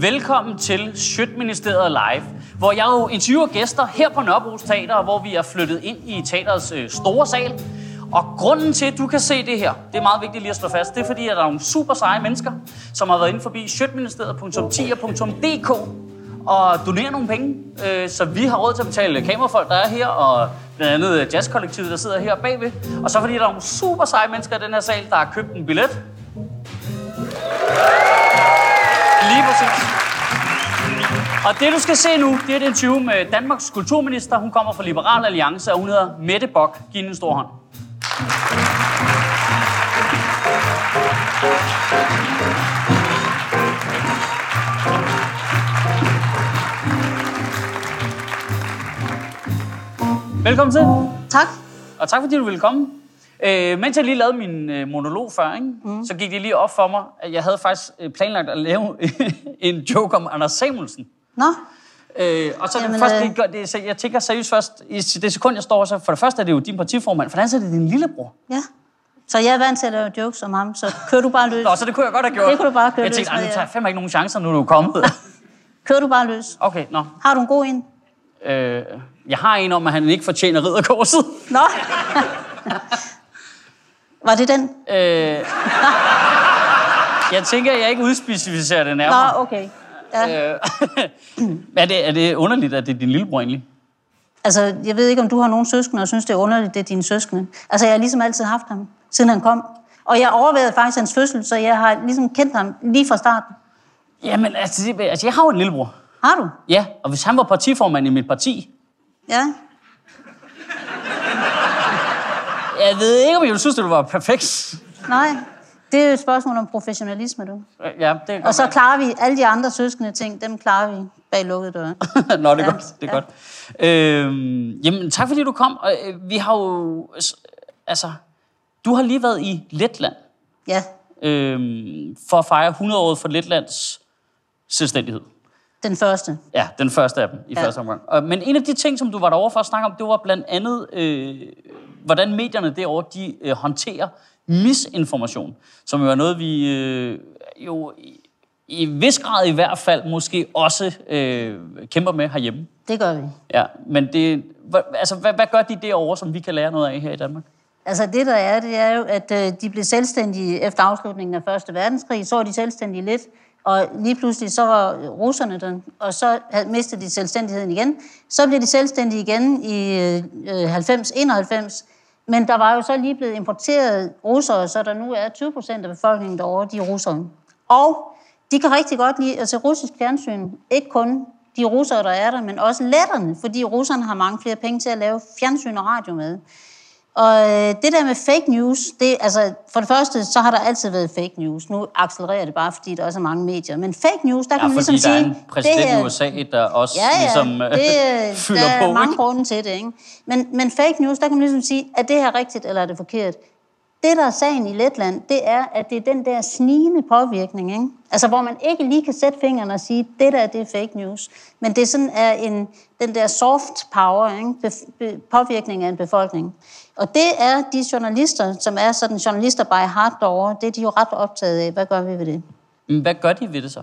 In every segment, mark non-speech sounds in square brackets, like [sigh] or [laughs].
Velkommen til Sjøtministeriet Live, hvor jeg jo interviewer gæster her på Nørrebro Teater, hvor vi er flyttet ind i teaterets øh, store sal. Og grunden til, at du kan se det her, det er meget vigtigt lige at slå fast, det er fordi, at der er nogle super seje mennesker, som har været inde forbi sjøtministeriet.10.dk og donere nogle penge. Øh, så vi har råd til at betale kamerafolk, der er her, og blandt andet øh, jazzkollektivet, der sidder her bagved. Og så fordi der er nogle super seje mennesker i den her sal, der har købt en billet. Og det, du skal se nu, det er et interview med Danmarks kulturminister. Hun kommer fra Liberal Alliance, og hun hedder Mette Bok. Giv en stor hånd. Velkommen til. Tak. Og tak fordi du ville komme. Øh, mens jeg lige lavede min øh, monolog før, ikke? Mm. så gik det lige op for mig, at jeg havde faktisk øh, planlagt at lave [laughs] en joke om Anders Samuelsen. Nå, Øh, og så, Jamen, først, øh. det, gør- det, så jeg tænker seriøst først, i det sekund, jeg står, så for det første er det jo din partiformand, for det andet er det din lillebror. ja. Så jeg er vant til at lave jokes om ham, så kører du bare løs. Nå, så det kunne jeg godt have gjort. Det kunne du bare køre Jeg tænkte, løs "Ej, nu med, tager jeg fandme ikke nogen chancer, nu er du kommet. Kører du bare løs. okay, nå. Har du en god en? Øh, jeg har en om, at han ikke fortjener ridderkorset. [laughs] Nå. Var det den? Øh, jeg tænker, at jeg ikke udspecificerer det nærmere. Nå, okay. Ja. Øh, [laughs] er, det, er det underligt, at det er din lillebror egentlig? Altså, jeg ved ikke, om du har nogen søskende, og synes, det er underligt, det er dine søskende. Altså, jeg har ligesom altid haft ham, siden han kom. Og jeg overvejede faktisk hans fødsel, så jeg har ligesom kendt ham lige fra starten. Jamen, altså, altså jeg har jo en lillebror. Har du? Ja, og hvis han var partiformand i mit parti, Ja. jeg ved ikke, om jeg ville synes, det var perfekt. Nej. Det er jo et spørgsmål om professionalisme, du. Ja, det er Og så klarer vi alle de andre søskende ting, dem klarer vi bag lukkede døre. [laughs] Nå, det er Ja, godt. Det er ja. godt. Øhm, jamen, tak fordi du kom. Øh, vi har jo... Altså, du har lige været i Letland Ja, øhm, for at fejre 100-året for Letlands selvstændighed. den første. Ja, den første af dem i. Ja. første omgang. Og, men en af de ting, som du var derovre for at snakke om, det var blandt andet, øh, hvordan medierne derovre, de øh, håndterer misinformation, som jo er noget, vi øh, jo i, i vis grad i hvert fald måske også øh, kæmper med herhjemme. Det gør vi. Ja, men det, altså, hvad, hvad gør de derovre, som vi kan lære noget af her i Danmark? Altså det der er, det er jo, at øh, de blev selvstændige efter afslutningen af Første Verdenskrig. Så var de selvstændige lidt, og lige pludselig så var russerne der, og så havde- mistede de selvstændigheden igen. Så blev de selvstændige igen i øh, 90-91, men der var jo så lige blevet importeret russere, så der nu er 20 procent af befolkningen derovre, de er russere. Og de kan rigtig godt lide at se russisk fjernsyn. Ikke kun de russere, der er der, men også letterne, fordi russerne har mange flere penge til at lave fjernsyn og radio med. Og øh, det der med fake news, det, altså, for det første, så har der altid været fake news. Nu accelererer det bare, fordi der også er mange medier. Men fake news, der Ja, kan man fordi ligesom der er sige... en præsident her- i USA, der også Ja, ja, ligesom øh, det, fylder der er [laughs] på. mange ikke? grunde til det. Ikke? Men, men fake news, der kan man ligesom sige, er det her rigtigt, eller er det forkert? Det, der er sagen i Letland, det er, at det er den der snigende påvirkning, ikke? Altså, hvor man ikke lige kan sætte fingeren og sige, det der, det er fake news. Men det sådan er en, den der soft power, ikke? Bef- be- påvirkning af en befolkning. Og det er de journalister, som er sådan journalister by heart derovre, det er de jo ret optaget af. Hvad gør vi ved det? Men hvad gør de ved det så?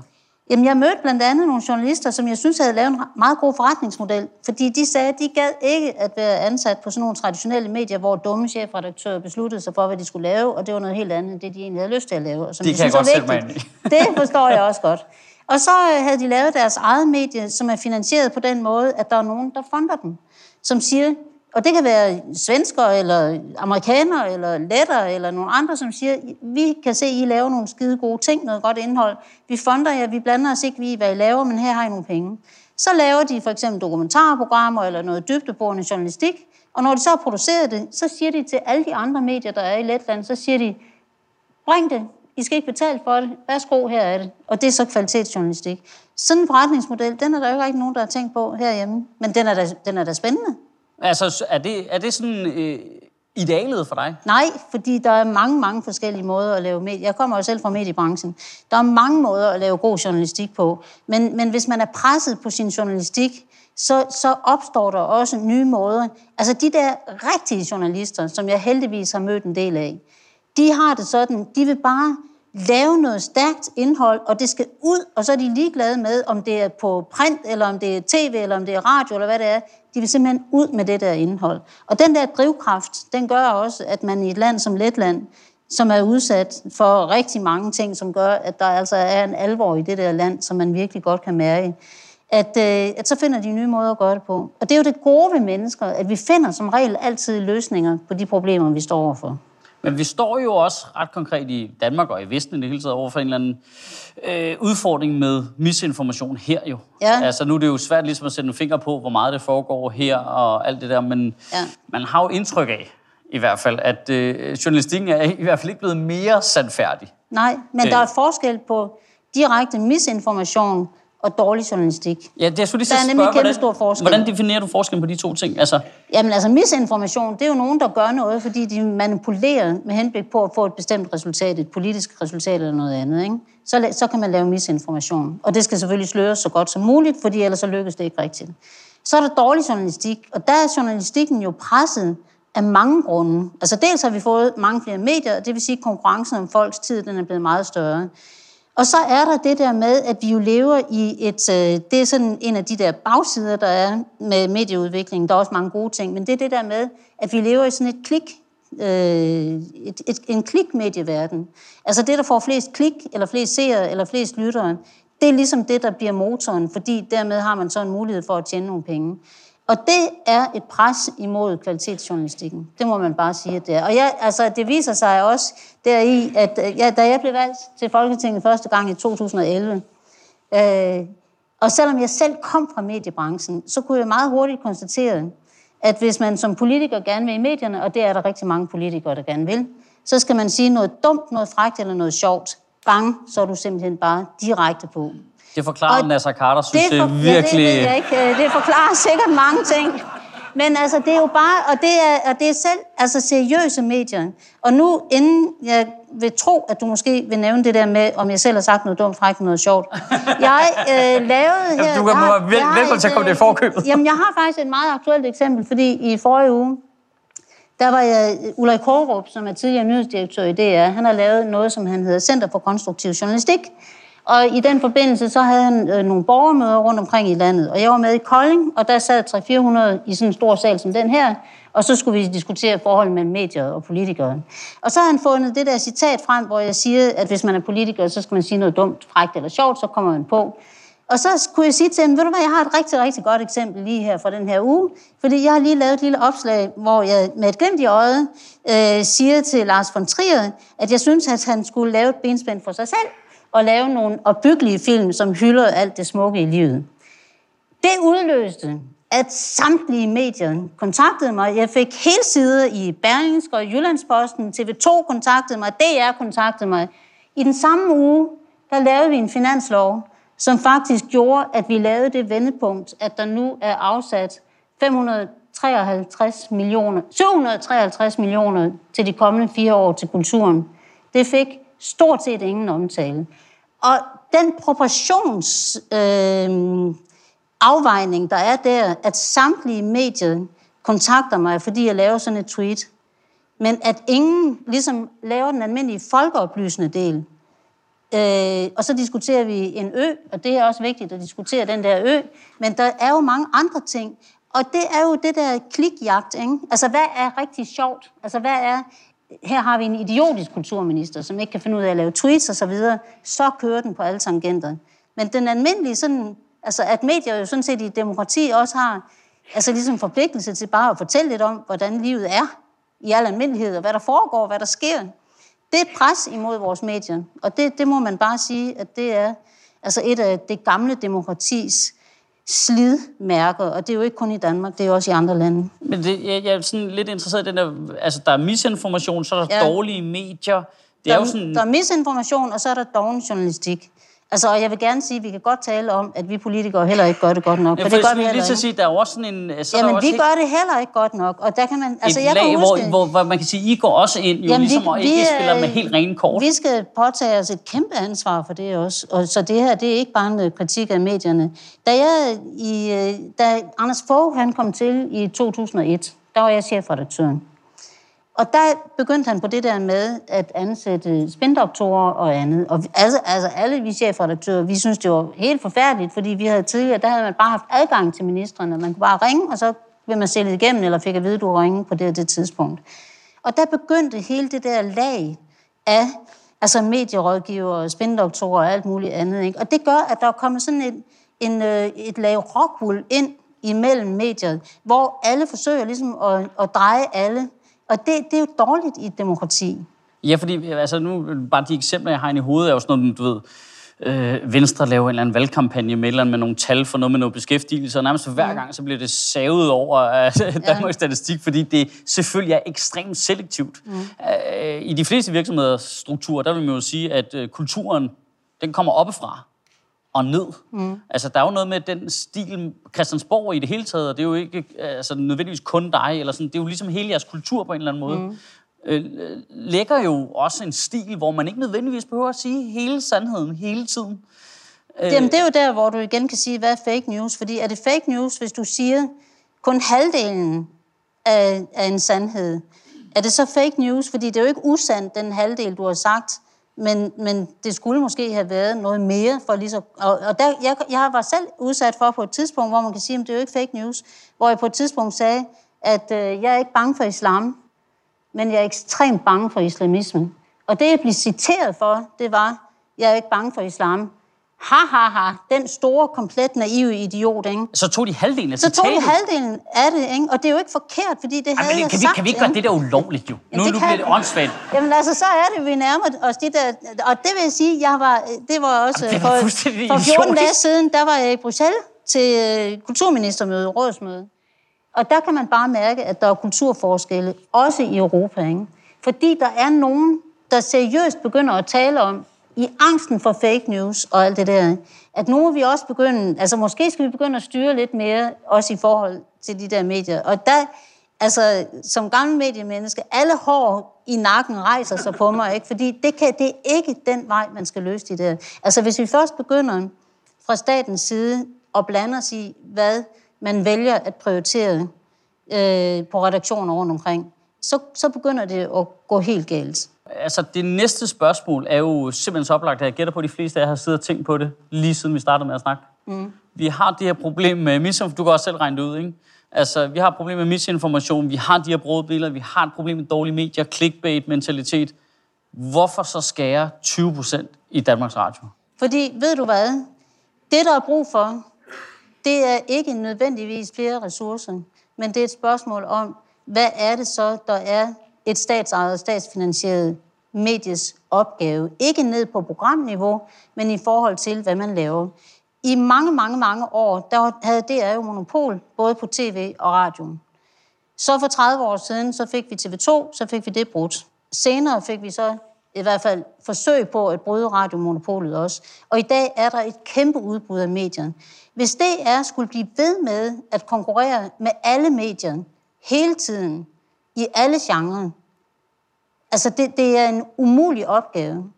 Jamen, jeg mødte blandt andet nogle journalister, som jeg synes havde lavet en meget god forretningsmodel, fordi de sagde, at de gad ikke at være ansat på sådan nogle traditionelle medier, hvor dumme chefredaktører besluttede sig for, hvad de skulle lave, og det var noget helt andet end det, de egentlig havde lyst til at lave. Og som Det de kan jeg synes godt er sætte mig ind i. [laughs] Det forstår jeg også godt. Og så øh, havde de lavet deres eget medie, som er finansieret på den måde, at der er nogen, der fonder dem, som siger, og det kan være svenskere, eller amerikanere, eller letter, eller nogle andre, som siger, vi kan se, I laver nogle skide gode ting, noget godt indhold. Vi fonder jer, vi blander os ikke i, hvad I laver, men her har I nogle penge. Så laver de for eksempel dokumentarprogrammer, eller noget dybdeborende journalistik, Og når de så har produceret det, så siger de til alle de andre medier, der er i Letland, så siger de, bring det, I skal ikke betale for det, værsgo, her er det. Og det er så kvalitetsjournalistik. Sådan en forretningsmodel, den er der jo ikke nogen, der har tænkt på herhjemme, men den er da, den er da spændende. Altså, er det, er det sådan øh, idealet for dig? Nej, fordi der er mange, mange forskellige måder at lave medie. Jeg kommer jo selv fra mediebranchen. Der er mange måder at lave god journalistik på. Men, men hvis man er presset på sin journalistik, så, så opstår der også nye måder. Altså de der rigtige journalister, som jeg heldigvis har mødt en del af, de har det sådan, de vil bare lave noget stærkt indhold, og det skal ud, og så er de ligeglade med, om det er på print, eller om det er tv, eller om det er radio, eller hvad det er. De vil simpelthen ud med det der indhold. Og den der drivkraft, den gør også, at man i et land som Letland, som er udsat for rigtig mange ting, som gør, at der altså er en alvor i det der land, som man virkelig godt kan mærke, at, øh, at så finder de nye måder at gøre det på. Og det er jo det gode ved mennesker, at vi finder som regel altid løsninger på de problemer, vi står overfor. Men vi står jo også ret konkret i Danmark og i Vesten i det hele taget over for en eller anden øh, udfordring med misinformation her jo. Ja. Altså nu er det jo svært ligesom at sætte en finger på, hvor meget det foregår her og alt det der, men Ja. man har jo indtryk af, i hvert fald, at øh, journalistikken er i hvert fald ikke blevet mere sandfærdig. Nej, men Øh. der er forskel på direkte misinformation og dårlig journalistik. Ja, det er selvfølgelig Der er nemlig kæmpe stor forskel. Hvordan definerer du forskellen på de to ting? Altså, Jamen altså misinformation, det er jo nogen, der gør noget, fordi de manipulerer med henblik på at få et bestemt resultat, et politisk resultat eller noget andet. Ikke? Så, så kan man lave misinformation. Og det skal selvfølgelig sløres så godt som muligt, fordi ellers så lykkes det ikke rigtigt. Så er der dårlig journalistik, og der er journalistikken jo presset af mange grunde. Altså dels har vi fået mange flere medier, og det vil sige, at konkurrencen om folks tid den er blevet meget større. Og så er der det der med, at vi jo lever i et... Øh, det er sådan en af de der bagsider, der er med medieudviklingen. Der er også mange gode ting, men det er det der med, at vi lever i sådan et klik, øh, et, et, en klikmedieverden. Altså det, der får flest klik, eller flest seere, eller flest lyttere, det er ligesom det, der bliver motoren, fordi dermed har man så en mulighed for at tjene nogle penge. Og det er et pres imod kvalitetsjournalistikken. Det må man bare sige, at det er. Og jeg, altså, det viser sig også deri, at øh, ja, da jeg blev valgt til Folketinget første gang i 2011, øh, og selvom jeg selv kom fra mediebranchen, så kunne jeg meget hurtigt konstatere, at hvis man som politiker gerne vil i medierne, og det er der rigtig mange politikere, der gerne vil, så skal man sige noget dumt, noget frægt eller noget sjovt. Bang, så er du simpelthen bare direkte på det forklarer Og Nasser Carter, synes Det, for, virkelig... ja, det ved jeg ikke. Øh, Det forklarer sikkert mange ting. Men altså, det er jo bare, og det er, og det er selv altså, seriøse medier. Og nu, inden jeg vil tro, at du måske vil nævne det der med, om jeg selv har sagt noget dumt, frækt noget sjovt. Jeg øh, [laughs] lavede her... Jamen, du kan være vel- velkommen til at komme det i forkøbet. Jamen, jeg har faktisk et meget aktuelt eksempel, fordi i forrige uge, der var jeg, Ulrik Kårup, som er tidligere nyhedsdirektør i DR, han har lavet noget, som han hedder Center for Konstruktiv Journalistik. Og i den forbindelse, så havde han øh, nogle borgermøder rundt omkring i landet. Og jeg var med i Kolding, og der sad 300-400 i sådan en stor sal som den her. Og så skulle vi diskutere forholdet mellem medier og politikere. Og så har han fundet det der citat frem, hvor jeg siger, at hvis man er politiker, så skal man sige noget dumt, frækt eller sjovt, så kommer man på. Og så kunne jeg sige til ham, ved du hvad, jeg har et rigtig, rigtig godt eksempel lige her fra den her uge, fordi jeg har lige lavet et lille opslag, hvor jeg med et glimt i øjet øh, siger til Lars von Trier, at jeg synes, at han skulle lave et benspænd for sig selv, og lave nogle opbyggelige film, som hylder alt det smukke i livet. Det udløste, at samtlige medier kontaktede mig. Jeg fik hele sider i Berlingske og Jyllandsposten, TV2 kontaktede mig, DR kontaktede mig. I den samme uge, der lavede vi en finanslov, som faktisk gjorde, at vi lavede det vendepunkt, at der nu er afsat 553 millioner, 753 millioner til de kommende fire år til kulturen. Det fik stort set ingen omtale. Og den proportions øh, afvejning, der er der, at samtlige medier kontakter mig, fordi jeg laver sådan et tweet, men at ingen ligesom laver den almindelige folkeoplysende del. Øh, og så diskuterer vi en ø, og det er også vigtigt at diskutere den der ø, men der er jo mange andre ting. Og det er jo det der klikjagt, ikke? Altså, hvad er rigtig sjovt? Altså, hvad er... Her har vi en idiotisk kulturminister, som ikke kan finde ud af at lave tweets og så videre. Så kører den på alle tangenter. Men den almindelige sådan... Altså, at medier jo sådan set i demokrati også har altså ligesom forpligtelse til bare at fortælle lidt om, hvordan livet er i al almindelighed, og hvad der foregår, hvad der sker. Det er et pres imod vores medier, og det, det må man bare sige, at det er altså et af det gamle demokratis slidmærker, og det er jo ikke kun i Danmark, det er også i andre lande. Men det, jeg, jeg er sådan lidt interesseret i den der, altså der er misinformation, så er der ja. dårlige medier. Det der, er jo sådan... der er misinformation, og så er der doven journalistik. Altså, og jeg vil gerne sige, at vi kan godt tale om, at vi politikere heller ikke gør det godt nok. Ja, for, for det gør vi lige til at sige, der er også sådan en... Så Jamen, vi ikke... gør det heller ikke godt nok, og der kan man... Altså, et jeg lag, kan huske, hvor, hvor, hvor, man kan sige, I går også ind, jo Jamen, ligesom, vi, og ikke vi, spiller med helt rene kort. Vi skal påtage os et kæmpe ansvar for det også. Og, så det her, det er ikke bare en kritik af medierne. Da, jeg i, øh, da Anders Fogh, han kom til i 2001, der var jeg chefredaktøren. Og der begyndte han på det der med at ansætte spindoktorer og andet. Og altså, altså alle vi chefredaktører, vi synes, det var helt forfærdeligt, fordi vi havde tidligere, der havde man bare haft adgang til ministerne. Man kunne bare ringe, og så ville man sælge igennem, eller fik at vide, at du ringe på det det tidspunkt. Og der begyndte hele det der lag af altså medierådgiver, spindoktorer og alt muligt andet. Ikke? Og det gør, at der er kommet sådan et, en, øh, et lag rockwool ind imellem mediet, hvor alle forsøger ligesom at, at dreje alle og det, det er jo dårligt i et demokrati. Ja, fordi altså nu, bare de eksempler, jeg har i hovedet, er jo sådan noget, du ved, øh, Venstre laver en eller anden valgkampagne med, eller med nogle tal for noget med noget beskæftigelse, og nærmest hver gang, så bliver det savet over [laughs] af Danmarks. Statistik, fordi det selvfølgelig er ekstremt selektivt. Mm. Øh, I de fleste virksomheders strukturer, der vil man jo sige, at øh, kulturen, den kommer oppefra og ned. Mm. Altså, der er jo noget med den stil, Christiansborg i det hele taget, og det er jo ikke altså, nødvendigvis kun dig, eller sådan, det er jo ligesom hele jeres kultur på en eller anden måde. Mm. Øh, lægger jo også en stil, hvor man ikke nødvendigvis behøver at sige hele sandheden hele tiden. Øh, Jamen, det er jo der, hvor du igen kan sige, hvad er fake news? Fordi er det fake news, hvis du siger kun halvdelen af, af en sandhed? Er det så fake news? Fordi det er jo ikke usandt, den halvdel, du har sagt men, men det skulle måske have været noget mere for lige så... Og, og der, jeg, jeg var selv udsat for på et tidspunkt, hvor man kan sige, at det er jo ikke fake news, hvor jeg på et tidspunkt sagde, at øh, jeg er ikke bange for islam, men jeg er ekstremt bange for islamismen. Og det, jeg blev citeret for, det var, jeg er ikke bange for islam, ha, ha, ha, den store, komplet naive idiot, ikke? Så tog de halvdelen af Så tog de halvdelen af det, ikke? Og det er jo ikke forkert, fordi det Ej, havde jeg kan vi, Kan vi ikke gøre det der ulovligt, jo? Jamen, nu, nu bliver det åndssvagt. Jamen altså, så er det, vi nærmer os de der... Og det vil jeg sige, jeg var, det var også... Jamen, det var for, for 14 dage siden, der var jeg i Bruxelles til øh, kulturministermøde, rådsmøde. Og der kan man bare mærke, at der er kulturforskelle, også i Europa, ikke? Fordi der er nogen, der seriøst begynder at tale om, i angsten for fake news og alt det der, at nu må vi også begynde, altså måske skal vi begynde at styre lidt mere, også i forhold til de der medier. Og der, altså som gammel mediemenneske, alle hår i nakken rejser sig på mig, ikke? fordi det, kan, det er ikke den vej, man skal løse det der. Altså hvis vi først begynder fra statens side at blande os i, hvad man vælger at prioritere øh, på redaktioner rundt omkring, så, så begynder det at gå helt galt. Altså, det næste spørgsmål er jo simpelthen så oplagt, at jeg gætter på, at de fleste af jer har siddet og tænkt på det, lige siden vi startede med at snakke. Mm. Vi har det her problem med misinformation. Du kan også selv regne det ud, ikke? Altså, vi har et problem med misinformation, vi har de her brudbilleder, vi har et problem med dårlige medier, clickbait-mentalitet. Hvorfor så skære 20 procent i Danmarks Radio? Fordi, ved du hvad? Det, der er brug for, det er ikke nødvendigvis flere ressourcer, men det er et spørgsmål om, hvad er det så, der er et statsejet statsfinansieret medies opgave. Ikke ned på programniveau, men i forhold til, hvad man laver. I mange, mange, mange år, der havde DR jo monopol, både på tv og radio. Så for 30 år siden, så fik vi TV2, så fik vi det brudt. Senere fik vi så i hvert fald forsøg på at bryde radiomonopolet også. Og i dag er der et kæmpe udbud af medier. Hvis det er skulle blive ved med at konkurrere med alle medierne, hele tiden, i alle genrer. Altså, det, det er en umulig opgave.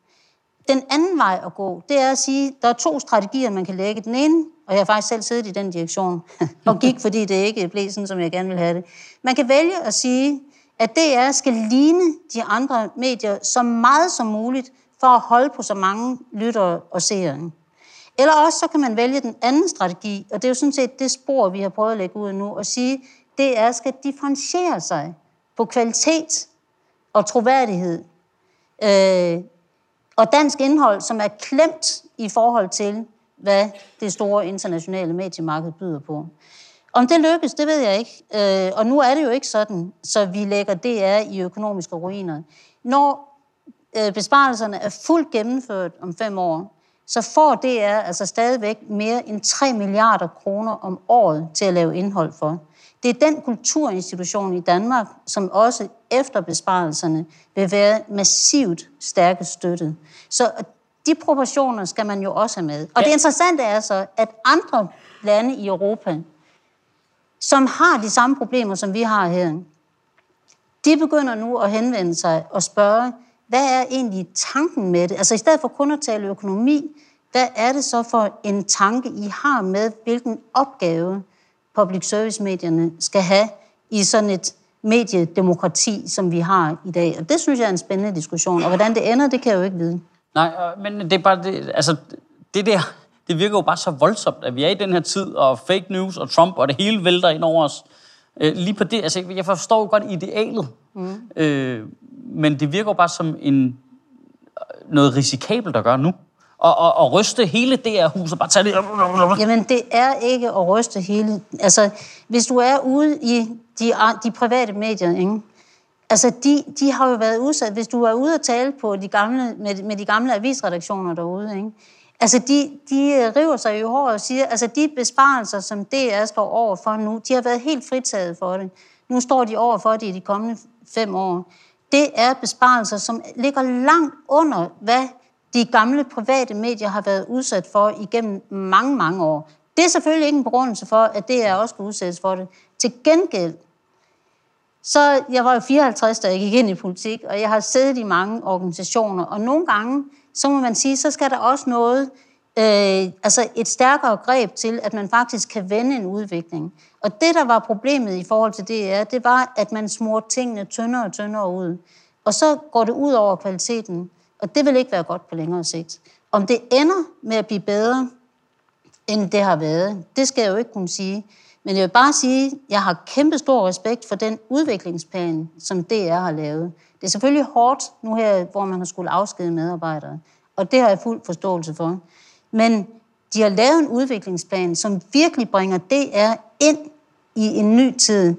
Den anden vej at gå, det er at sige, der er to strategier, man kan lægge. Den ene, og jeg har faktisk selv siddet i den direktion, og gik, fordi det ikke blev sådan, som jeg gerne vil have det. Man kan vælge at sige, at DR skal ligne de andre medier så meget som muligt, for at holde på så mange lyttere og seere. Eller også så kan man vælge den anden strategi, og det er jo sådan set det spor, vi har prøvet at lægge ud nu, og sige, DR skal differentiere sig på kvalitet og troværdighed. Øh, og dansk indhold, som er klemt i forhold til, hvad det store internationale mediemarked byder på. Om det lykkes, det ved jeg ikke. Øh, og nu er det jo ikke sådan, så vi lægger DR i økonomiske ruiner. Når øh, besparelserne er fuldt gennemført om fem år, så får DR altså stadigvæk mere end 3 milliarder kroner om året til at lave indhold for. Det er den kulturinstitution i Danmark, som også efter besparelserne vil være massivt stærke støttet. Så de proportioner skal man jo også have med. Og det interessante er så, at andre lande i Europa, som har de samme problemer, som vi har her, de begynder nu at henvende sig og spørge, hvad er egentlig tanken med det? Altså i stedet for kun at tale økonomi, hvad er det så for en tanke, I har med, hvilken opgave public service-medierne skal have i sådan et mediedemokrati, som vi har i dag? Og det synes jeg er en spændende diskussion. Og hvordan det ender, det kan jeg jo ikke vide. Nej, men det er bare det, altså, det der, det virker jo bare så voldsomt, at vi er i den her tid, og fake news og Trump, og det hele vælter ind over os. Øh, lige på det, altså, jeg forstår jo godt idealet, mm. øh, men det virker jo bare som en, noget risikabelt at gøre nu. Og, og, og ryste hele det her hus og bare tage det... Jamen, det er ikke at ryste hele... Altså, hvis du er ude i de, de private medier, ikke? Altså, de, de har jo været udsat. Hvis du er ude og tale på de gamle, med, med de gamle avisredaktioner derude, ikke? Altså, de, de øh, river sig i håret og siger, altså, de besparelser, som DR står over for nu, de har været helt fritaget for det. Nu står de over for det i de kommende fem år. Det er besparelser, som ligger langt under, hvad de gamle private medier har været udsat for igennem mange, mange år. Det er selvfølgelig ikke en begrundelse for, at det er også kunne udsættes for det. Til gengæld, så jeg var jo 54, da jeg gik ind i politik, og jeg har siddet i mange organisationer, og nogle gange, så må man sige, så skal der også noget, øh, altså et stærkere greb til, at man faktisk kan vende en udvikling. Og det, der var problemet i forhold til det, er, det var, at man smurte tingene tyndere og tyndere ud. Og så går det ud over kvaliteten. Og det vil ikke være godt på længere sigt. Om det ender med at blive bedre, end det har været, det skal jeg jo ikke kunne sige. Men jeg vil bare sige, at jeg har kæmpe stor respekt for den udviklingsplan, som DR har lavet. Det er selvfølgelig hårdt nu her, hvor man har skulle afskede medarbejdere. Og det har jeg fuld forståelse for. Men de har lavet en udviklingsplan, som virkelig bringer DR ind i en ny tid,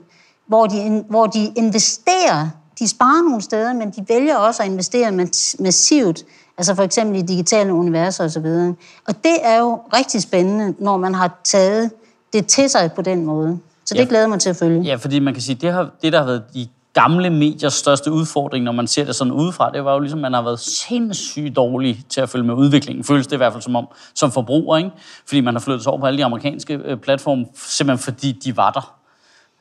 hvor de, hvor de investerer de sparer nogle steder, men de vælger også at investere massivt, altså for eksempel i digitale universer osv. Og, og det er jo rigtig spændende, når man har taget det til sig på den måde. Så det ja. glæder mig til at følge. Ja, fordi man kan sige, det, har, det der har været de gamle mediers største udfordring, når man ser det sådan udefra, det var jo ligesom, at man har været sindssygt dårlig til at følge med udviklingen. Føles det i hvert fald som om, som forbruger, ikke? Fordi man har flyttet sig over på alle de amerikanske øh, platforme, simpelthen fordi de var der.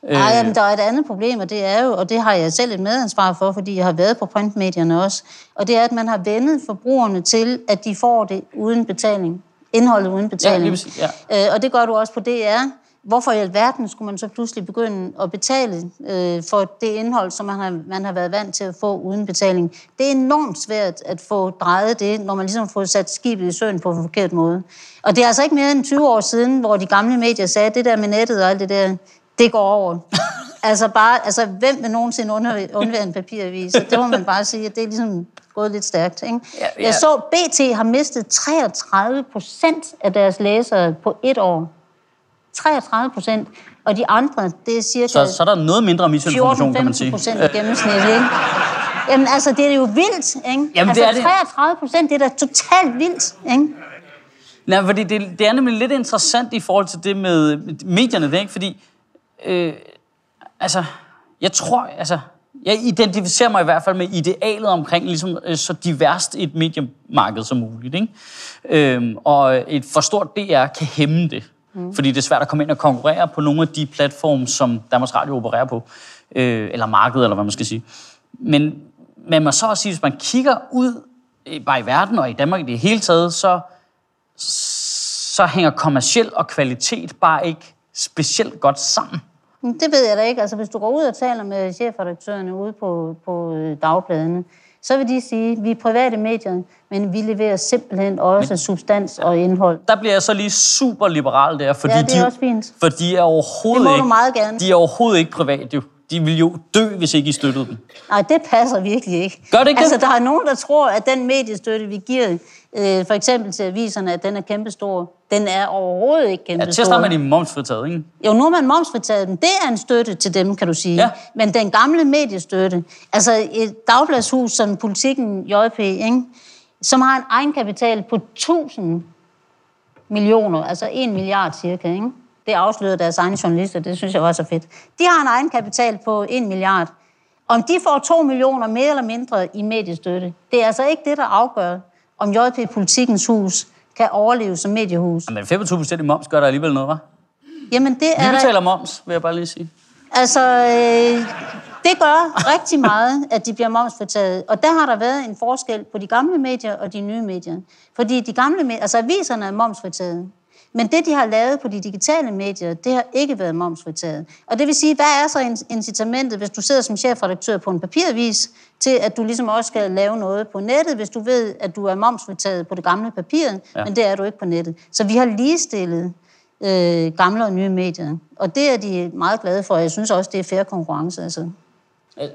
Nej, jamen, der er et andet problem, og det er jo, og det har jeg selv et medansvar for, fordi jeg har været på printmedierne også, og det er, at man har vendet forbrugerne til, at de får det uden betaling. Indholdet uden betaling. Ja, ja. Øh, og det gør du også på DR. Hvorfor i alverden skulle man så pludselig begynde at betale øh, for det indhold, som man har, man har været vant til at få uden betaling? Det er enormt svært at få drejet det, når man ligesom får sat skibet i søen på en forkert måde. Og det er altså ikke mere end 20 år siden, hvor de gamle medier sagde, at det der med nettet og alt det der, det går over. altså bare, altså hvem vil nogensinde undvære en papiravis? Det må man bare sige, at det er ligesom gået lidt stærkt. Ikke? Ja, ja. Jeg så, BT har mistet 33 procent af deres læsere på et år. 33 procent. Og de andre, det er cirka... Så, så er der noget mindre misinformation, kan man sige. procent i gennemsnit, ikke? Jamen altså, det er jo vildt, ikke? Jamen, altså, det er 33 procent, det er da totalt vildt, ikke? Nej, fordi det, det er nemlig lidt interessant i forhold til det med medierne, det, ikke? Fordi øh, altså, jeg tror, altså, jeg identificerer mig i hvert fald med idealet omkring ligesom, øh, så diverst et mediemarked som muligt. Ikke? Øhm, og et for stort DR kan hæmme det. Mm. Fordi det er svært at komme ind og konkurrere på nogle af de platforme, som Danmarks Radio opererer på. Øh, eller markedet, eller hvad man skal sige. Men man må så også sige, hvis man kigger ud øh, bare i verden og i Danmark i det hele taget, så, så hænger kommersiel og kvalitet bare ikke specielt godt sammen. Det ved jeg da ikke. Altså, hvis du går ud og taler med chefredaktørerne ude på, på øh, dagbladene, så vil de sige, at vi er private medier, men vi leverer simpelthen også men, substans og indhold. Der bliver jeg så lige super liberal der, fordi, ja, det er de, også fint. for de er overhovedet det må ikke, du meget gerne. De er overhovedet ikke private, jo. De vil jo dø, hvis ikke I støttede dem. Nej, det passer virkelig ikke. Gør det ikke Altså, der er nogen, der tror, at den mediestøtte, vi giver, øh, for eksempel til aviserne, at den er kæmpestor. Den er overhovedet ikke kæmpestor. Ja, til at starte med de momsfritaget, ikke? Jo, nu er man momsfritaget dem. Det er en støtte til dem, kan du sige. Ja. Men den gamle mediestøtte, altså et dagbladshus som Politikken JP, ikke? som har en egenkapital på 1000 millioner, altså 1 milliard cirka, ikke? Det afslørede deres egne journalister, det synes jeg var så fedt. De har en egenkapital på 1 milliard. Om de får 2 millioner mere eller mindre i mediestøtte, det er altså ikke det, der afgør, om JP Politikens Hus kan overleve som mediehus. Men 25 procent i moms gør der alligevel noget, hva'? Jamen, det Vi er der, betaler moms, vil jeg bare lige sige. Altså, øh, det gør rigtig meget, at de bliver momsfritaget. Og der har der været en forskel på de gamle medier og de nye medier. Fordi de gamle medier, altså aviserne er momsfritaget. Men det, de har lavet på de digitale medier, det har ikke været momsfritaget. Og det vil sige, hvad er så in- incitamentet, hvis du sidder som chefredaktør på en papiravis, til at du ligesom også skal lave noget på nettet, hvis du ved, at du er momsfritaget på det gamle papir, ja. men det er du ikke på nettet. Så vi har ligestillet øh, gamle og nye medier. Og det er de meget glade for. Jeg synes også, det er fair konkurrence. Altså, Er,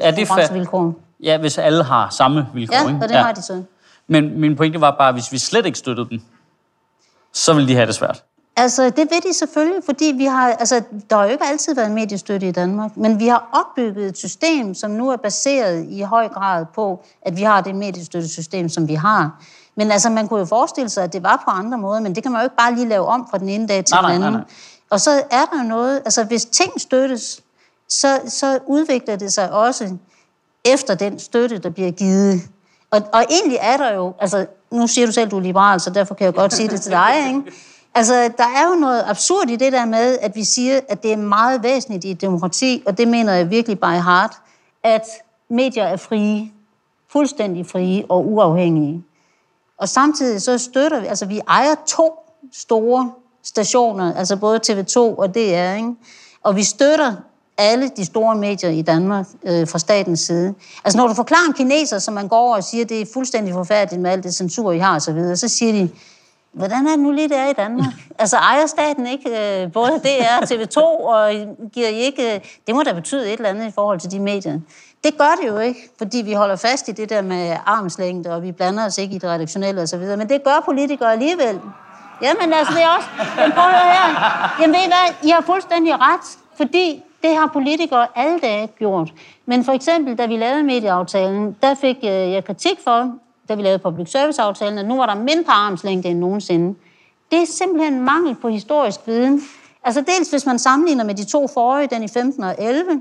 er det fair? Ja, hvis alle har samme vilkår, Ja, ikke? og det har de så. Men min pointe var bare, at hvis vi slet ikke støttede dem, så ville de have det svært. Altså, det ved de selvfølgelig, fordi vi har, altså, der har jo ikke altid været mediestøtte i Danmark, men vi har opbygget et system, som nu er baseret i høj grad på, at vi har det mediestøttesystem, som vi har. Men altså, man kunne jo forestille sig, at det var på andre måder, men det kan man jo ikke bare lige lave om fra den ene dag til Nej, den anden. nej, nej. Og så er der jo noget, altså hvis ting støttes, så, så udvikler det sig også efter den støtte, der bliver givet. Og, og egentlig er der jo, altså nu siger du selv, du er liberal, så derfor kan jeg godt sige det til dig, ikke? Altså, der er jo noget absurd i det der med, at vi siger, at det er meget væsentligt i et demokrati, og det mener jeg virkelig by heart, at medier er frie, fuldstændig frie og uafhængige. Og samtidig så støtter vi, altså vi ejer to store stationer, altså både TV2 og DR, ikke? og vi støtter alle de store medier i Danmark øh, fra statens side. Altså når du forklarer en kineser, som man går over og siger, det er fuldstændig forfærdeligt med alt det censur, I har osv., så, videre, så siger de, hvordan er det nu lige, det er i Danmark? [laughs] Altså ejer staten ikke øh, både DR, TV2, og giver I ikke... Øh, det må da betyde et eller andet i forhold til de medier. Det gør det jo ikke, fordi vi holder fast i det der med armslængde, og vi blander os ikke i det redaktionelle osv., men det gør politikere alligevel. Jamen altså, det er også... Men prøv her. Jamen ved I hvad, I har fuldstændig ret, fordi det har politikere alle dage gjort. Men for eksempel, da vi lavede medieaftalen, der fik øh, jeg kritik for, da vi lavede public service-aftalen, at nu var der mindre armslængde end nogensinde. Det er simpelthen mangel på historisk viden. Altså dels, hvis man sammenligner med de to forrige, den i 15 og 11,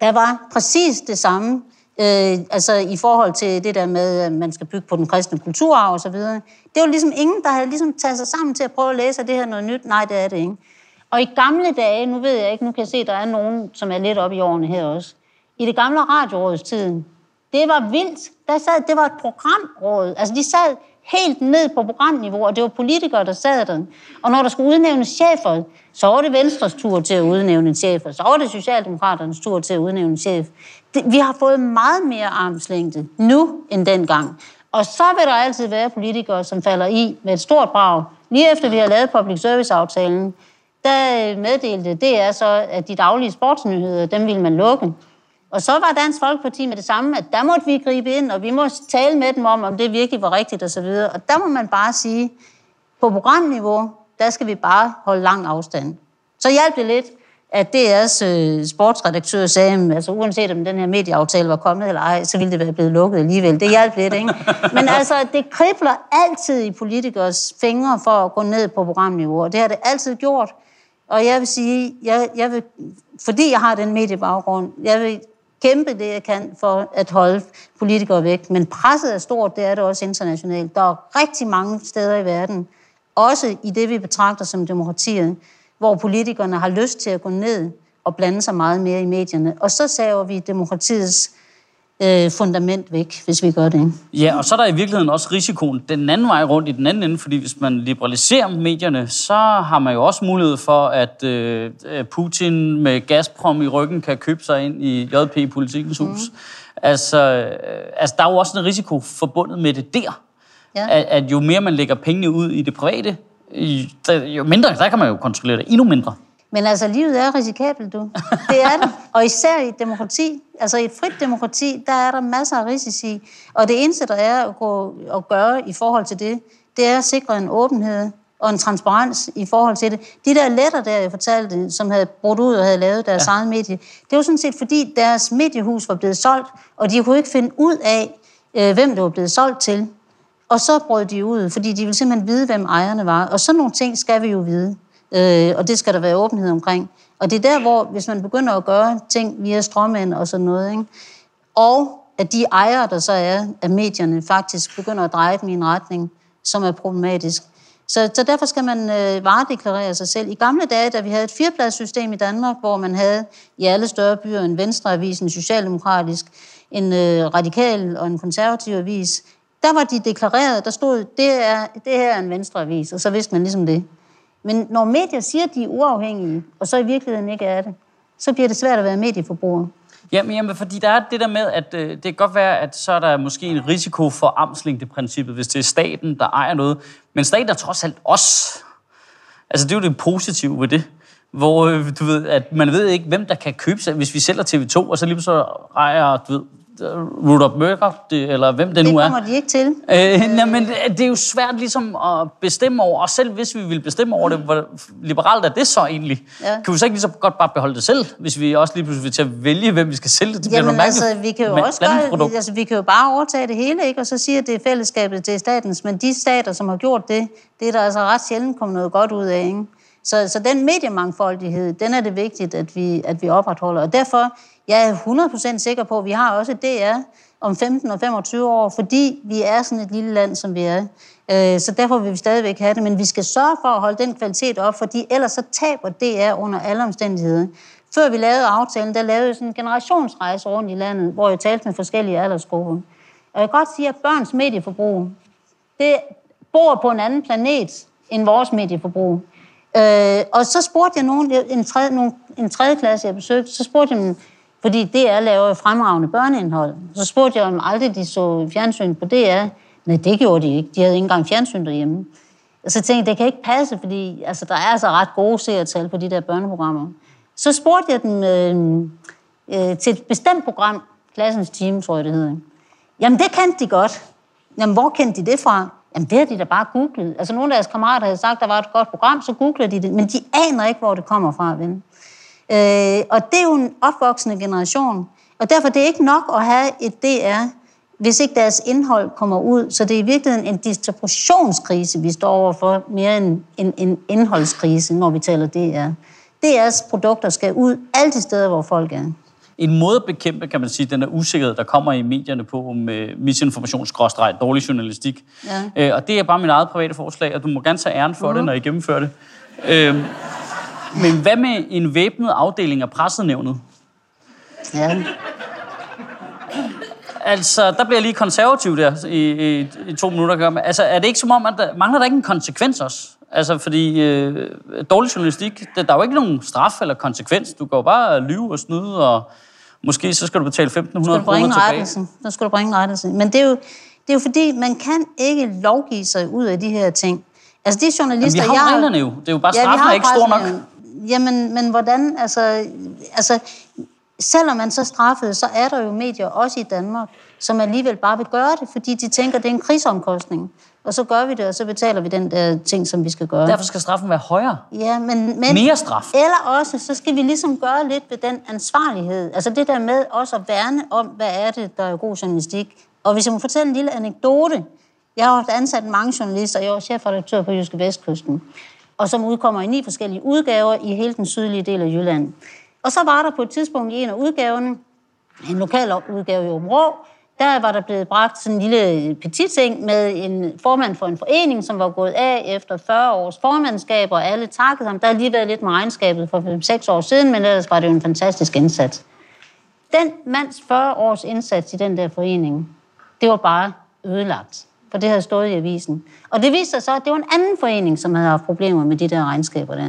der var præcis det samme, øh, altså i forhold til det der med, at man skal bygge på den kristne kulturarv og så videre. Det var ligesom ingen, der havde ligesom taget sig sammen til at prøve at læse, at det her noget nyt. Nej, det er det ikke. Og i gamle dage, nu ved jeg ikke, nu kan jeg se, at der er nogen, som er lidt oppe i årene her også. I det gamle radiorådstiden, det var vildt. Der sad, det var et programråd. Altså, de sad helt ned på programniveau, og det var politikere, der sad der. Og når der skulle udnævnes chefer, så var det Venstres tur til at udnævne en chef, og så var det Socialdemokraternes tur til at udnævne en chef. Det, vi har fået meget mere armslængde nu end dengang. Og så vil der altid være politikere, som falder i med et stort brag. Lige efter vi har lavet public service-aftalen, der meddelte det er så, at de daglige sportsnyheder, dem ville man lukke. Og så var Dansk Folkeparti med det samme, at der måtte vi gribe ind, og vi må tale med dem om, om det virkelig var rigtigt osv. Og der må man bare sige, på programniveau, der skal vi bare holde lang afstand. Så hjalp det lidt, at DR's øh, sportsredaktør sagde, altså uanset om den her medieaftale var kommet eller ej, så ville det være blevet lukket alligevel. Det hjalp lidt, ikke? Men altså, det kribler altid i politikers fingre for at gå ned på programniveau, og det har det altid gjort. Og jeg vil sige, jeg, jeg vil, fordi jeg har den mediebaggrund, jeg vil kæmpe det, jeg kan for at holde politikere væk. Men presset er stort, det er det også internationalt. Der er rigtig mange steder i verden, også i det, vi betragter som demokratiet, hvor politikerne har lyst til at gå ned og blande sig meget mere i medierne. Og så saver vi demokratiets øh, fundament væk, hvis vi gør det. Ja, og så er der i virkeligheden også risikoen den anden vej rundt i den anden ende, fordi hvis man liberaliserer medierne, så har man jo også mulighed for, at øh, Putin med Gazprom i ryggen kan købe sig ind i JP Politikens Hus. Mm. Altså, øh, altså, der er jo også en risiko forbundet med det der. Ja. At, at jo mere man lægger pengene ud i det private, jo mindre, der kan man jo kontrollere det endnu mindre. Men altså, livet er risikabelt, du. Det er det. Og især i et demokrati. Altså i et frit demokrati, der er der masser af risici. Og det eneste, der er at, gå, at gøre i forhold til det, det er at sikre en åbenhed og en transparens i forhold til det. De der letter, der jeg fortalte, som havde brudt ud og havde lavet deres ja. eget medie, det var sådan set, fordi deres mediehus var blevet solgt, og de kunne ikke finde ud af, øh, hvem det var blevet solgt til. Og så brød de ud, fordi de ville simpelthen vide, hvem ejerne var. Og sådan nogle ting skal vi jo vide. Øh, og det skal der være åbenhed omkring. Og det er der, hvor hvis man begynder at gøre ting via strømmænd og sådan noget, ikke? og at de ejere, der så er af medierne, faktisk begynder at dreje dem i en retning, som er problematisk. Så, så derfor skal man øh, varedeklarere sig selv. I gamle dage, da vi havde et firepladssystem i Danmark, hvor man havde i alle større byer en venstreavis, en socialdemokratisk, en øh, radikal og en konservativ avis, der var de deklareret, der stod, det, er, det her er en venstreavis, og så vidste man ligesom det. Men når medier siger, at de er uafhængige, og så i virkeligheden ikke er det, så bliver det svært at være medieforbruger. Jamen, jamen, fordi der er det der med, at øh, det kan godt være, at så er der måske en risiko for armslængdeprincippet, hvis det er staten, der ejer noget. Men staten er trods alt os. Altså, det er jo det positive ved det. Hvor øh, du ved, at man ved ikke, hvem der kan købe sig, hvis vi sælger TV2, og så lige så ejer, du ved, Rudolf Mørker, det, eller hvem det nu er. Det kommer de ikke til. Øh, nej, men det er jo svært ligesom at bestemme over, og selv hvis vi vil bestemme over det, hvor liberalt er det så egentlig? Ja. Kan vi så ikke lige så godt bare beholde det selv, hvis vi også lige pludselig vil til at vælge, hvem vi skal sælge det? Det Jamen, bliver altså, vi kan jo også godt, altså, vi kan jo bare overtage det hele, ikke? og så sige, at det er fællesskabet, det er statens, men de stater, som har gjort det, det er der altså ret sjældent kommet noget godt ud af, ikke? Så, så den mediemangfoldighed, den er det vigtigt, at vi, at vi opretholder. Og derfor jeg er 100% sikker på, at vi har også DR om 15 og 25 år, fordi vi er sådan et lille land, som vi er. Øh, så derfor vil vi stadigvæk have det, men vi skal sørge for at holde den kvalitet op, fordi ellers så taber DR under alle omstændigheder. Før vi lavede aftalen, der lavede jeg sådan en generationsrejse rundt i landet, hvor jeg talte med forskellige aldersgrupper. Og jeg kan godt sige, at børns medieforbrug, det bor på en anden planet end vores medieforbrug. Øh, og så spurgte jeg nogen, en tredje, nogen, en tredje klasse, jeg besøgte, så spurgte jeg dem, fordi DR laver fremragende børneindhold. Så spurgte jeg, om aldrig de så fjernsyn på DR. Nej, det gjorde de ikke. De havde ikke engang fjernsyn derhjemme. Og så tænkte jeg, det kan ikke passe, fordi altså, der er altså ret gode seertal på de der børneprogrammer. Så spurgte jeg dem øh, øh, til et bestemt program, Klassens Team, tror jeg det hedder. Jamen, det kendte de godt. Jamen, hvor kendte de det fra? Jamen, det har de da bare googlet. Altså, nogle af deres kammerater havde sagt, at der var et godt program, så googlede de det. Men de aner ikke, hvor det kommer fra, ven. Øh, og det er jo en opvoksende generation. Og derfor det er ikke nok at have et DR, hvis ikke deres indhold kommer ud. Så det er i virkeligheden en distributionskrise, vi står overfor, mere end en, en indholdskrise, når vi taler DR. DR's produkter skal ud alle de steder, hvor folk er. En måde at bekæmpe, kan man sige, den er usikkerhed, der kommer i medierne på med misinformationsgråstreg, dårlig journalistik. Ja. Øh, og det er bare mit eget private forslag, og du må gerne tage æren for uh-huh. det, når I gennemfører det. Øh, men hvad med en væbnet afdeling af pressenævnet? Ja. Altså, der bliver lige konservativ der i, i, i to minutter. Altså, er det ikke som om, at der, mangler der ikke en konsekvens også? Altså, fordi øh, dårlig journalistik, der, der er jo ikke nogen straf eller konsekvens. Du jo bare lyve og snyde, og måske så skal du betale 1.500 kroner tilbage. Rettelsen. Der skal du bringe rettelse. Men det er, jo, det er jo fordi, man kan ikke lovgive sig ud af de her ting. Altså, de journalister, Jamen, vi har jeg... reglerne jo. Det er jo bare, straffen ja, er ikke stor nok. Jamen, men hvordan, altså, altså, selvom man så straffede, så er der jo medier, også i Danmark, som alligevel bare vil gøre det, fordi de tænker, det er en krigsomkostning. Og så gør vi det, og så betaler vi den der ting, som vi skal gøre. Derfor skal straffen være højere? Ja, men... men Mere straf? Eller også, så skal vi ligesom gøre lidt ved den ansvarlighed. Altså det der med også at værne om, hvad er det, der er god journalistik. Og hvis jeg må fortælle en lille anekdote. Jeg har haft ansat mange journalister, jeg var chefredaktør på Jyske Vestkysten og som udkommer i ni forskellige udgaver i hele den sydlige del af Jylland. Og så var der på et tidspunkt i en af udgaverne, en lokal udgave i Åben der var der blevet bragt sådan en lille øh, petit ting med en formand for en forening, som var gået af efter 40 års formandskab, og alle takkede ham. Der har lige været lidt med regnskabet for 5-6 år siden, men ellers var det jo en fantastisk indsats. Den mands 40 års indsats i den der forening, det var bare ødelagt for det havde stået i avisen. Og det viste sig så, at det var en anden forening, som havde haft problemer med de der regnskaber der.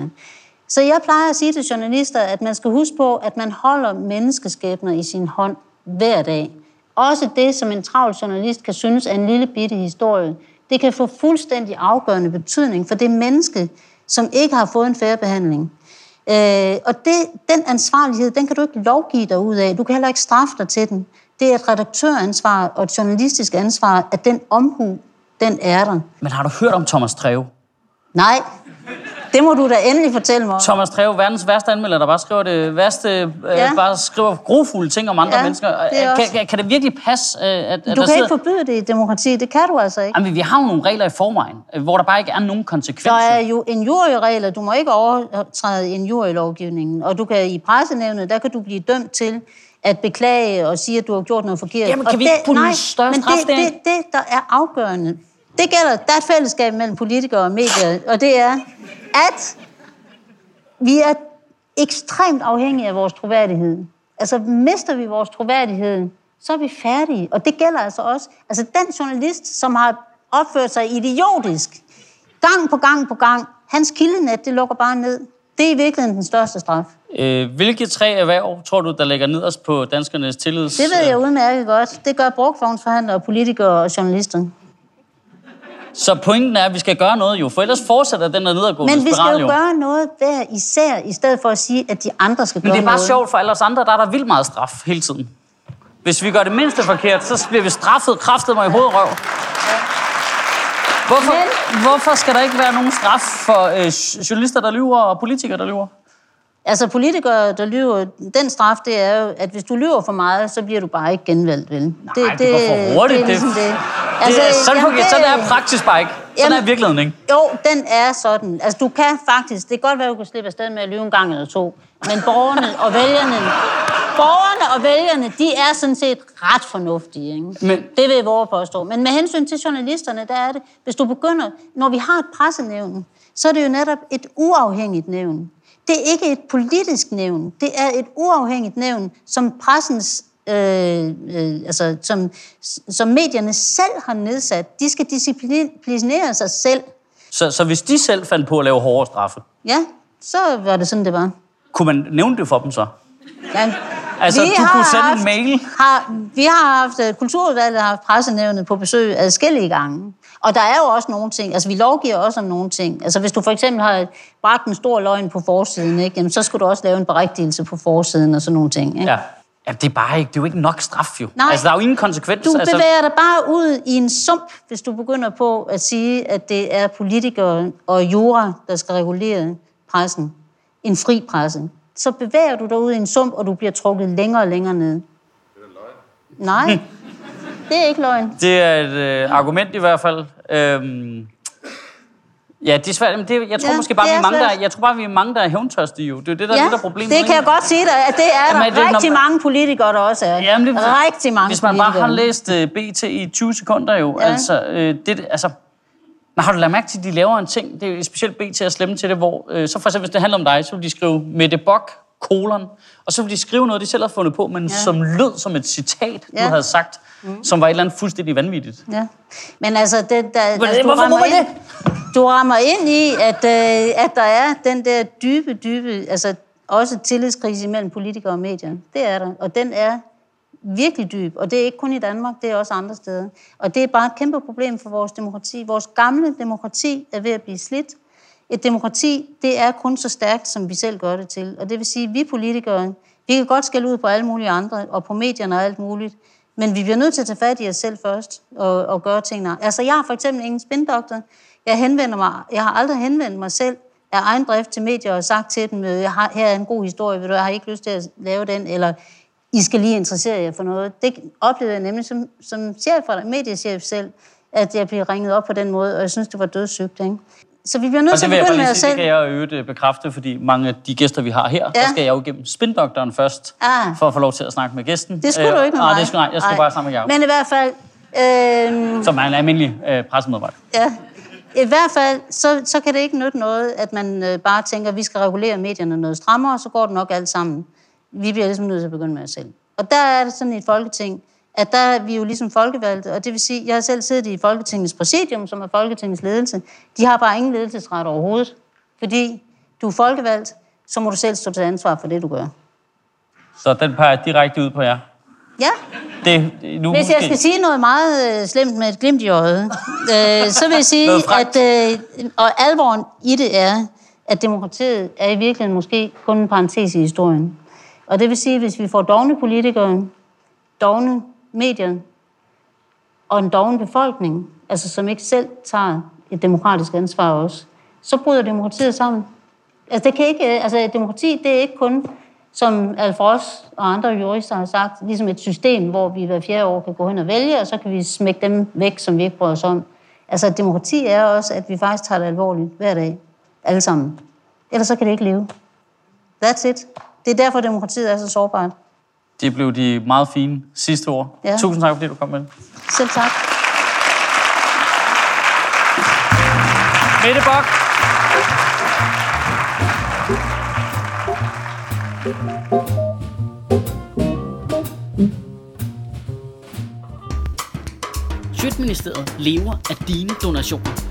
Så jeg plejer at sige til journalister, at man skal huske på, at man holder menneskeskæbner i sin hånd hver dag. Også det, som en travl journalist kan synes er en lille bitte historie, det kan få fuldstændig afgørende betydning for det menneske, som ikke har fået en færre behandling. Øh, og det, den ansvarlighed, den kan du ikke lovgive dig ud af. Du kan heller ikke straffe dig til den det er et redaktøransvar og et journalistisk ansvar, at den omhu, den er der. Men har du hørt om Thomas Treve? Nej. Det må du da endelig fortælle mig. om. Thomas Treve, verdens værste anmelder, der bare skriver det værste, ja. Ja. øh, bare skriver grofulde ting om andre Ja, mennesker. det er Kan, kan, kan det virkelig passe, øh, at, at Du der kan sidder... ikke forbyde det i demokrati. Det kan du altså ikke. Jamen, vi har jo nogle regler i forvejen, øh, hvor der bare ikke er nogen Der konsekvenser. er jo en juryregler. Du må ikke overtræde en jurylovgivning. Og du kan i pressenævnet, der kan du blive dømt til at beklage og sige, at du har gjort noget forkert. Jamen, Og kan vi ikke putte en større men straf det, det, det, der er afgørende, det gælder, der er et fællesskab mellem politikere og medier, og det er, at vi er ekstremt afhængige af vores troværdighed. Altså, mister vi vores troværdighed, så er vi færdige. Og det gælder altså også. Altså, den journalist, som har opført sig idiotisk, gang på gang på gang, hans kildenet, det lukker bare ned. Det er i virkeligheden den største straf. Øh, hvilke tre erhverv tror du, der ligger nederst på danskernes tillids? Det ved jeg udmærket godt. Det gør brugtvognsforhandlere, politikere og journalister. Så pointen er, at vi skal gøre noget jo, for ellers fortsætter den der nedadgående Men vi skal jo gøre noget hver især, i stedet for at sige, at de andre skal Men gøre det er bare noget. sjovt for alle os andre, der er der vildt meget straf hele tiden. Hvis vi gør det mindste forkert, så bliver vi straffet kraftet mig i hovedrøv. Hvorfor, hvorfor skal der ikke være nogen straf for øh, journalister, der lyver, og politikere, der lyver? Altså politikere, der lyver, den straf, det er jo, at hvis du lyver for meget, så bliver du bare ikke genvalgt, vel? Nej, det, det går for hurtigt. Det er ligesom det. det altså, sådan, jamen, fungerer, sådan er praksis bare ikke. Sådan Jamen- er virkeligheden, ikke? Jo, den er sådan. Altså, du kan faktisk... Det kan godt være, at du kan slippe afsted med at lyve en gang eller to. Men borgerne og vælgerne... Borgerne og vælgerne, de er sådan set ret fornuftige, ikke? Men- Det vil jeg våge påstå. Men med hensyn til journalisterne, der er det... Hvis du begynder... Når vi har et pressenævn, så er det jo netop et uafhængigt nævn. Det er ikke et politisk nævn. Det er et uafhængigt nævn, som pressens øh, øh, altså, som, som medierne selv har nedsat. De skal disciplinere sig selv. Så, så hvis de selv fandt på at lave hårdere straffe, Ja, så var det sådan, det var. kunne man nævne det for dem så? Ja. Altså, Vi du har kunne sende haft, en mail? Har, vi har haft, øh, kulturudvalget har haft pressenævnet på besøg adskillige gange. Og der er jo også nogle ting, altså vi lovgiver også om nogle ting. Altså hvis du for eksempel har bragt en stor løgn på forsiden, ikke? Jamen, så skulle du også lave en berigtigelse på forsiden og sådan nogle ting. Ikke? Ja. ja det, er bare ikke, det er jo ikke nok straf, jo. Nej. Altså, der er jo ingen konsekvens. Du altså, bevæger dig bare ud i en sump, hvis du begynder på at sige, at det er politikere og jura, der skal regulere pressen. En fri presse. Så bevæger du dig ud i en sump, og du bliver trukket længere og længere ned. Det er løgn. Nej, [laughs] det er ikke løgn. Det er et øh, argument i hvert fald. Øhm, ja, det er svært. Men det, jeg tror Ja, måske bare, det vi er er mange, der, jeg tror bare, vi er mange, der er hævntørstige jo. Det er det, der er Ja, lidt af problemet. det kan jeg godt sige dig, at det er Jamen, der det er rigtig når- mange politikere, der også er. Jamen, det, rigtig mange Hvis man bare har læst uh, BT i 20 sekunder jo, Ja. altså, øh, det, altså, men har du lagt mærke til, at de laver en ting, det er specielt BT er slemme til det, hvor, øh, så for eksempel, hvis det handler om dig, så vil de skrive Mette Bock, kolon, og så vil de skrive noget, de selv har fundet på, men ja. som lød som et citat, ja. Du havde sagt, mm. som var et eller andet fuldstændig vanvittigt. Ja. Men altså, det, der, Hvor- altså du, hvorfor rammer ind, du rammer ind i, at, øh, at der er den der dybe, dybe, altså også tillidskrise mellem politikere og medier. Det er der. Og den er virkelig dyb. Og det er ikke kun i Danmark, det er også andre steder. Og det er bare et kæmpe problem for vores demokrati. Vores gamle demokrati er ved at blive slidt. Et demokrati, det er kun så stærkt, som vi selv gør det til. Og det vil sige, at vi politikere, vi kan godt skælde ud på alle mulige andre, og på medierne og alt muligt, men vi bliver nødt til at tage fat i os selv først, og, og gøre tingene. Altså, jeg har for eksempel ingen spindoktor. Jeg henvender mig, jeg har aldrig henvendt mig selv af egen drift til medier og sagt til dem, øh, jeg har, her er en god historie, ved du, jeg har ikke lyst til at lave den, eller I skal lige interessere jer for noget. Det oplevede jeg nemlig som, som chef mediechef selv, at jeg blev ringet op på den måde, og jeg synes, det var dødssygt. Ikke? Så vi bliver nødt til at begynde med os sige, det selv. kan jeg jo øvrigt øh, bekræfte, fordi mange af de gæster, vi har her, ja. Der skal jeg jo igennem spindoktoren først, Ah. for at få lov til at snakke med gæsten. Det skulle du ikke med nej, mig. det skulle, nej, jeg skulle Nej. bare snakke med jer. Men i hvert fald, øh, Som er en almindelig øh, pressemedarbejder. ja, i hvert fald, så, så kan det ikke nytte noget, at man øh, bare tænker, at vi skal regulere medierne noget strammere, så går det nok alt sammen. Vi bliver ligesom nødt til at begynde med os selv. Og der er det sådan i et folketing, at der er vi jo ligesom folkevalgte, og det vil sige, jeg har selv siddet i Folketingets præsidium, som er Folketingets ledelse. De har bare ingen ledelsesret overhovedet, fordi du er folkevalgt, så må du selv stå til ansvar for det, du gør. Så den peger direkte ud på jer. Ja, Det, nu Hvis jeg skal sige noget meget øh, slemt med et glimt i øjet, øh, så vil jeg sige, at øh, og alvoren i det er, at demokratiet er i virkeligheden måske kun en parentes i historien. Og det vil sige, at hvis vi får dogne politikere, dogne medier og en doven befolkning, altså som ikke selv tager et demokratisk ansvar også, så bryder demokratiet sammen. Altså, det kan ikke, altså demokrati, det er ikke kun, som Alfros og andre jurister har sagt, ligesom et system, hvor vi hver fjerde år kan gå hen og vælge, og så kan vi smække dem væk, som vi ikke bryder os om. Altså, demokrati er også, at vi faktisk tager det alvorligt hver dag. Alle sammen. Ellers så kan det ikke leve. That's it. Det er derfor, demokratiet er så sårbart. Det blev de meget fine sidste ord. Ja. Tusind tak, fordi du kom med. Selv tak. Mette Bok. Sjøtministeriet lever af dine donationer.